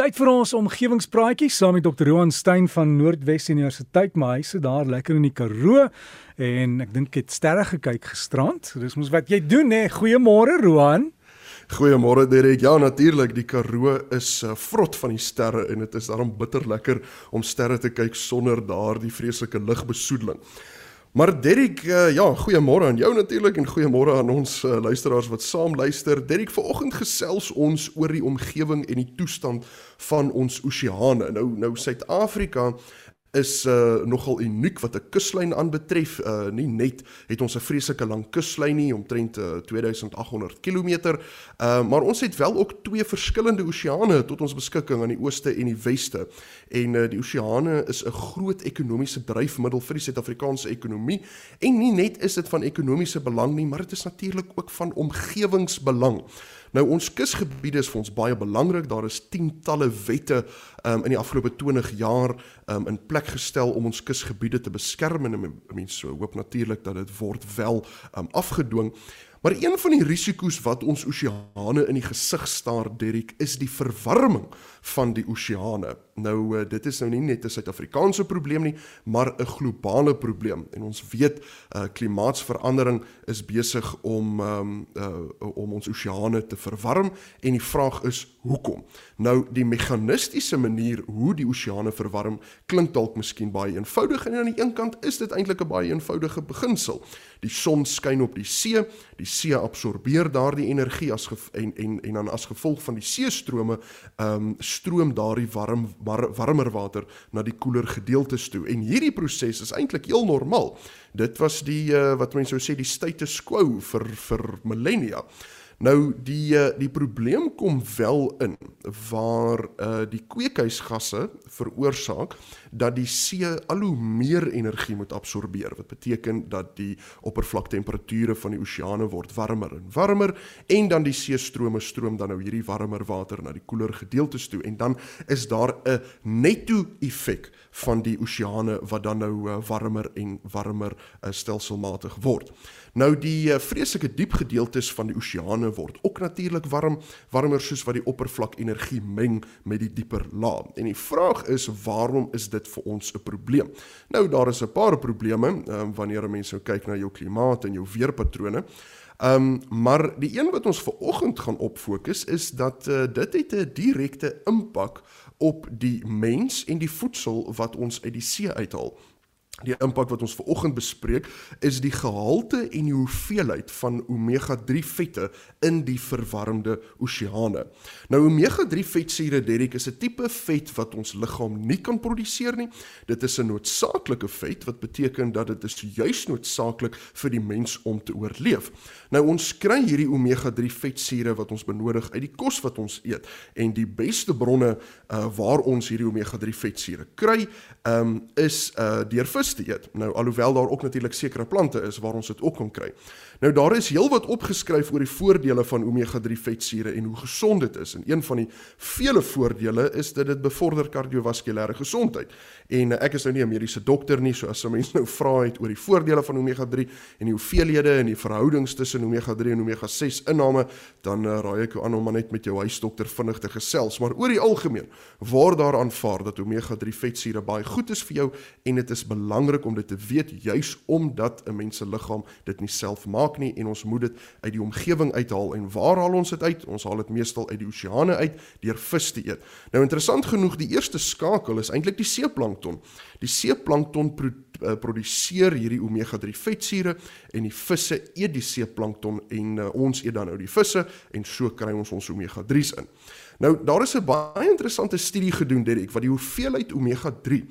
tyd vir ons omgewingspraatjie saam met Dr. Johan Stein van Noordwes Universiteit, maar hy sit daar lekker in die Karoo en ek dink het sterre gekyk gisterand. Dis mos wat jy doen hè. Goeiemôre Roan. Goeiemôre Derek. Ja, natuurlik, die Karoo is uh, vrot van die sterre en dit is daarom bitter lekker om sterre te kyk sonder daardie vreeslike ligbesoedeling. Maar Derek, uh, ja, goeiemôre aan jou natuurlik en goeiemôre aan ons uh, luisteraars wat saam luister. Derek, vanoggend gesels ons oor die omgewing en die toestand van ons oseane. Nou nou Suid-Afrika is uh nogal uniek wat 'n kuslyn aanbetref. Uh nie net het ons 'n vreeslike lang kuslyn nie, omtrent uh, 2800 km, uh maar ons het wel ook twee verskillende oseane tot ons beskikking aan die ooste en die weste. En uh die oseane is 'n groot ekonomiese dryfmiddel vir die Suid-Afrikaanse ekonomie en nie net is dit van ekonomiese belang nie, maar dit is natuurlik ook van omgewingsbelang. Nou ons kusgebiede is vir ons baie belangrik. Daar is tientalle wette um, in die afgelope 20 jaar um, in plek gestel om ons kusgebiede te beskerm en mense hoop natuurlik dat dit word wel um, afgedwing. Maar een van die risiko's wat ons oseane in die gesig staar, Derek, is die verwarming van die oseane. Nou uh, dit is nou nie net 'n Suid-Afrikaanse probleem nie, maar 'n globale probleem. En ons weet uh klimaatsverandering is besig om um uh om ons oseane te verwarm en die vraag is hoekom. Nou die meganistiese manier hoe die oseane verwarm klink dalk miskien baie eenvoudig en aan die een kant is dit eintlik 'n baie eenvoudige beginsel. Die son skyn op die see, die see absorbeer daardie energie as en en en dan as gevolg van die seestrome um stroom daardie warm war, warmer water na die koeler gedeeltes toe. En hierdie proses is eintlik heel normaal. Dit was die uh, wat mense sou sê die status quo vir vir millennia. Nou die eh, die probleem kom wel in waar uh die kweekhuisgasse veroorsaak dat die see al hoe meer energie moet absorbeer wat beteken dat die oppervlaktemperature van die oseane word warmer en warmer en dan die seestrome stroom dan nou hierdie warmer water na die koeler gedeeltes toe en dan is daar 'n netto effek van die oseane wat dan nou uh, warmer en warmer uh, stelselmatig word. Nou die uh, vreeslike diep gedeeltes van die oseane word ook natuurlik warm, warmer soos wat die oppervlak energie meng met die dieper laag. En die vraag is waarom is dit vir ons 'n probleem? Nou daar is 'n paar probleme um, wanneer mense nou kyk na jou klimaat en jou weerpatrone. Ehm um, maar die een wat ons ver oggend gaan op fokus is dat uh, dit het 'n direkte impak op die mens en die voedsel wat ons uit die see uithaal. Die impak wat ons veraloggend bespreek is die gehalte en die hoeveelheid van omega-3 vette in die verwarmde oseane. Nou omega-3 vetsure Derek is 'n tipe vet wat ons liggaam nie kan produseer nie. Dit is 'n noodsaaklike vet wat beteken dat dit is juis noodsaaklik vir die mens om te oorleef. Nou ons kry hierdie omega-3 vetsure wat ons benodig uit die kos wat ons eet en die beste bronne uh, waar ons hierdie omega-3 vetsure kry, um, is uh, deur vis vis te eet. Nou alhoewel daar ook natuurlik sekere plante is waar ons dit ook kan kry. Nou daar is heelwat opgeskryf oor die voordele van omega-3 vetsure en hoe gesond dit is. En een van die vele voordele is dat dit bevorder kardiovaskulêre gesondheid. En ek is nou nie 'n mediese dokter nie, so as 'n mens nou vra het oor die voordele van omega-3 en die hoeveelhede en die verhoudings tussen omega-3 en omega-6 inname, dan uh, raai ek jou aan om maar net met jou huisdokter vinnig te gesels. Maar oor die algemeen word daar aanvaar dat omega-3 vetsure baie goed is vir jou en dit is belangrik om dit te weet juis omdat 'n mens se liggaam dit nie self maak nie en ons moet dit uit die omgewing uithaal en waar haal ons dit uit? Ons haal dit meestal uit die oseane uit deur vis te eet. Nou interessant genoeg, die eerste skakel is eintlik die seeplankton. Die seeplankton pro uh, produseer hierdie omega-3 vetsure en die visse eet die seeplankton en uh, ons eet dan nou die visse en so kry ons ons omega-3s in. Nou daar is 'n baie interessante studie gedoen Derek wat die hoeveelheid omega-3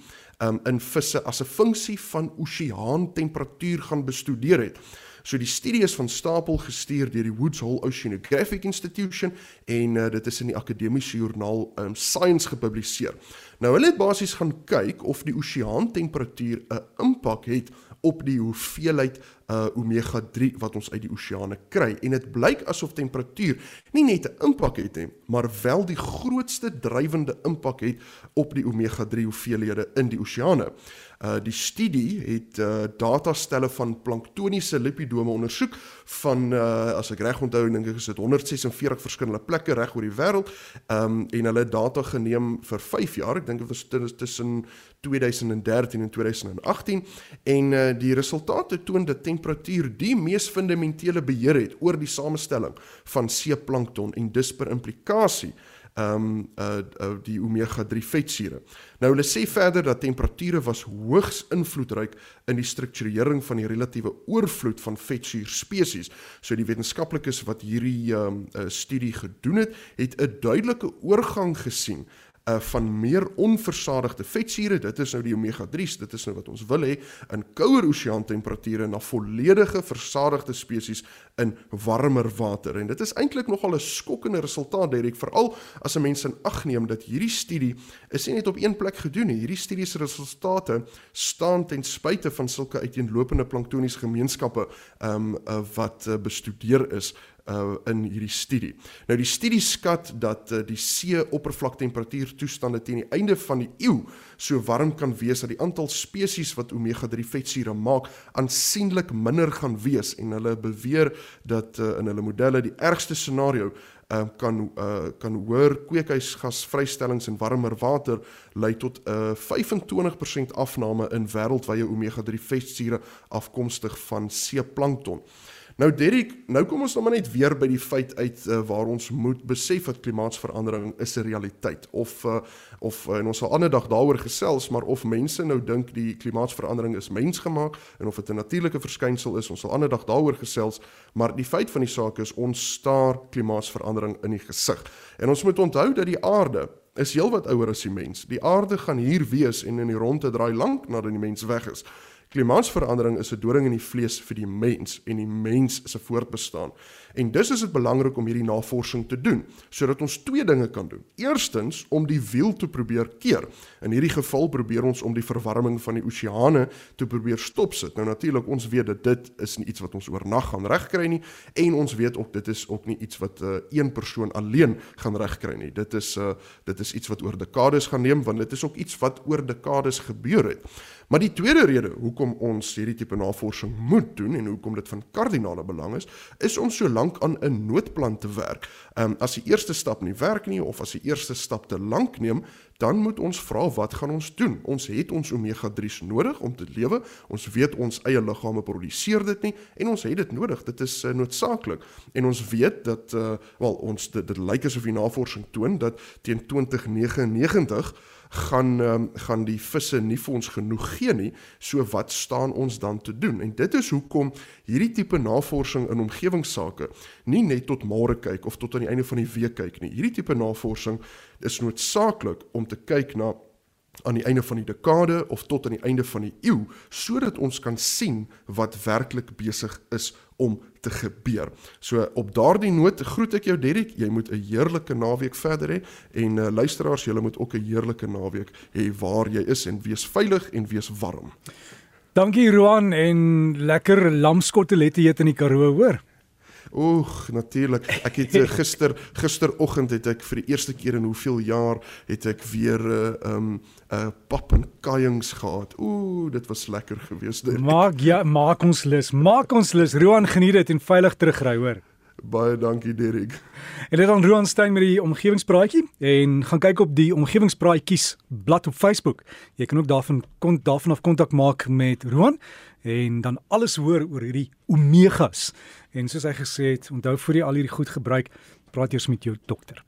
um, in visse as 'n funksie van oseaan temperatuur gaan bestudeer het. So die studie is van stapel gestuur deur die Woods Hole Oceanographic Institution en uh, dit is in die akademiese joernaal um, Science gepubliseer. Nou hulle het basies gaan kyk of die oseaan temperatuur 'n impak het op die hoeveelheid uh omega 3 wat ons uit die oseane kry en dit blyk asof temperatuur nie net 'n impak het nie, maar wel die grootste drywende impak het op die omega 3 hoeveelhede in die oseane. Uh die studie het uh datastelle van planktoniese lipidome ondersoek van uh as ek reg onthou dink ek is dit 146 verskillende plekke reg oor die wêreld. Um en hulle het data geneem vir 5 jaar. Ek dink dit was tussen 2013 en 2018 en uh die resultate toon dat temperatuur die mees fundamentele beheer het oor die samestelling van seeplankton en dus per implikasie ehm um, uh, uh die omega 3 vetsure. Nou hulle sê verder dat temperature was hoogs invloedryk in die strukturering van die relatiewe oorvloed van vetsuur spesies. So die wetenskaplikes wat hierdie ehm um, uh, studie gedoen het, het 'n duidelike oorgang gesien uh, van meer onversadigde vetsure, dit is nou die omega 3s, dit is nou wat ons wil hê in kouer oseaan temperature na volledige versadigde spesies in warmer water. En dit is eintlik nogal 'n skokkende resultaat, Derek, veral as 'n mens in ag neem dat hierdie studie is nie net op een plek gedoen nie. Hierdie studie se resultate staan ten spyte van sulke uiteenlopende planktoniese gemeenskappe um, uh, wat uh, bestudeer is uh in hierdie studie. Nou die studie skat dat uh, die see oppervlaktemperatuur toestande teen die einde van die eeu so warm kan wees dat die aantal spesies wat omega 3 vetsure maak aansienlik minder gaan wees en hulle beweer dat uh, in hulle modelle die ergste scenario uh, kan uh, kan hoër kweekhuisgasvrystellings in warmer water lei tot 'n uh, 25% afname in wêreldwye omega 3 vetsure afkomstig van seeplankton. Nou Derek, nou kom ons nou maar net weer by die feit uit uh, waar ons moet besef dat klimaatsverandering is 'n realiteit of uh, of uh, en ons sal ander dag daaroor gesels, maar of mense nou dink die klimaatsverandering is mensgemaak en of dit 'n natuurlike verskynsel is, ons sal ander dag daaroor gesels, maar die feit van die saak is ons staar klimaatsverandering in die gesig. En ons moet onthou dat die aarde is heelwat ouer as die mens. Die aarde gaan hier wees en in die ronde draai lank nadat die mens weg is. Klimaatsverandering is 'n doring in die vlees vir die mens en die mens se voortbestaan. En dus is dit belangrik om hierdie navorsing te doen sodat ons twee dinge kan doen. Eerstens om die wiel te probeer keer. In hierdie geval probeer ons om die verwarming van die oseane te probeer stopsit. Nou natuurlik ons weet dat dit is nie iets wat ons oornag gaan regkry nie en ons weet ook dit is ook nie iets wat uh, een persoon alleen gaan regkry nie. Dit is uh, dit is iets wat oor dekades gaan neem want dit is ook iets wat oor dekades gebeur het. Maar die tweede rede hoekom ons hierdie tipe navorsing moet doen en hoekom dit van kardinale belang is, is om so lank aan 'n noodplan te werk. Ehm um, as die eerste stap nie werk nie of as die eerste stap te lank neem, dan moet ons vra wat gaan ons doen? Ons het ons omega 3s nodig om te lewe. Ons weet ons eie liggame produseer dit nie en ons het dit nodig. Dit is uh, noodsaaklik. En ons weet dat uh wel ons dit, dit lyk asof die navorsing toon dat teen 2099 gaan um, gaan die visse nie vir ons genoeg gee nie. So wat staan ons dan te doen? En dit is hoekom hierdie tipe navorsing in omgewingsake nie net tot môre kyk of tot aan die einde van die week kyk nie. Hierdie tipe navorsing is noodsaaklik om te kyk na aan die einde van die dekade of tot aan die einde van die eeu sodat ons kan sien wat werklik besig is om te gebeur. So op daardie noot groet ek jou Derrick, jy moet 'n heerlike naweek verder hê en uh, luisteraars, julle moet ook 'n heerlike naweek hê waar jy is en wees veilig en wees warm. Dankie Roan en lekker lamskotelette eet in die Karoo, hoor. Oeg, natuurlik. Ek het uh, gister gisteroggend het ek vir die eerste keer in hoeveel jaar het ek weer 'n uh, eh, um 'n uh, pap en kajings gehad. Ooh, dit was lekker geweest. Maak ja, maak ons lus. Maak ons lus. Roan geniet dit en veilig terugry, hoor. Baie dankie Derek. En dit dan Roan Stein met die omgewingspraatjie en gaan kyk op die omgewingspraatjies blad op Facebook. Jy kan ook daarvan kon daarvan af kontak maak met Roan en dan alles hoor oor hierdie omegas. En soos hy gesê het, onthou voor jy al hierdie goed gebruik, praat eers met jou dokter.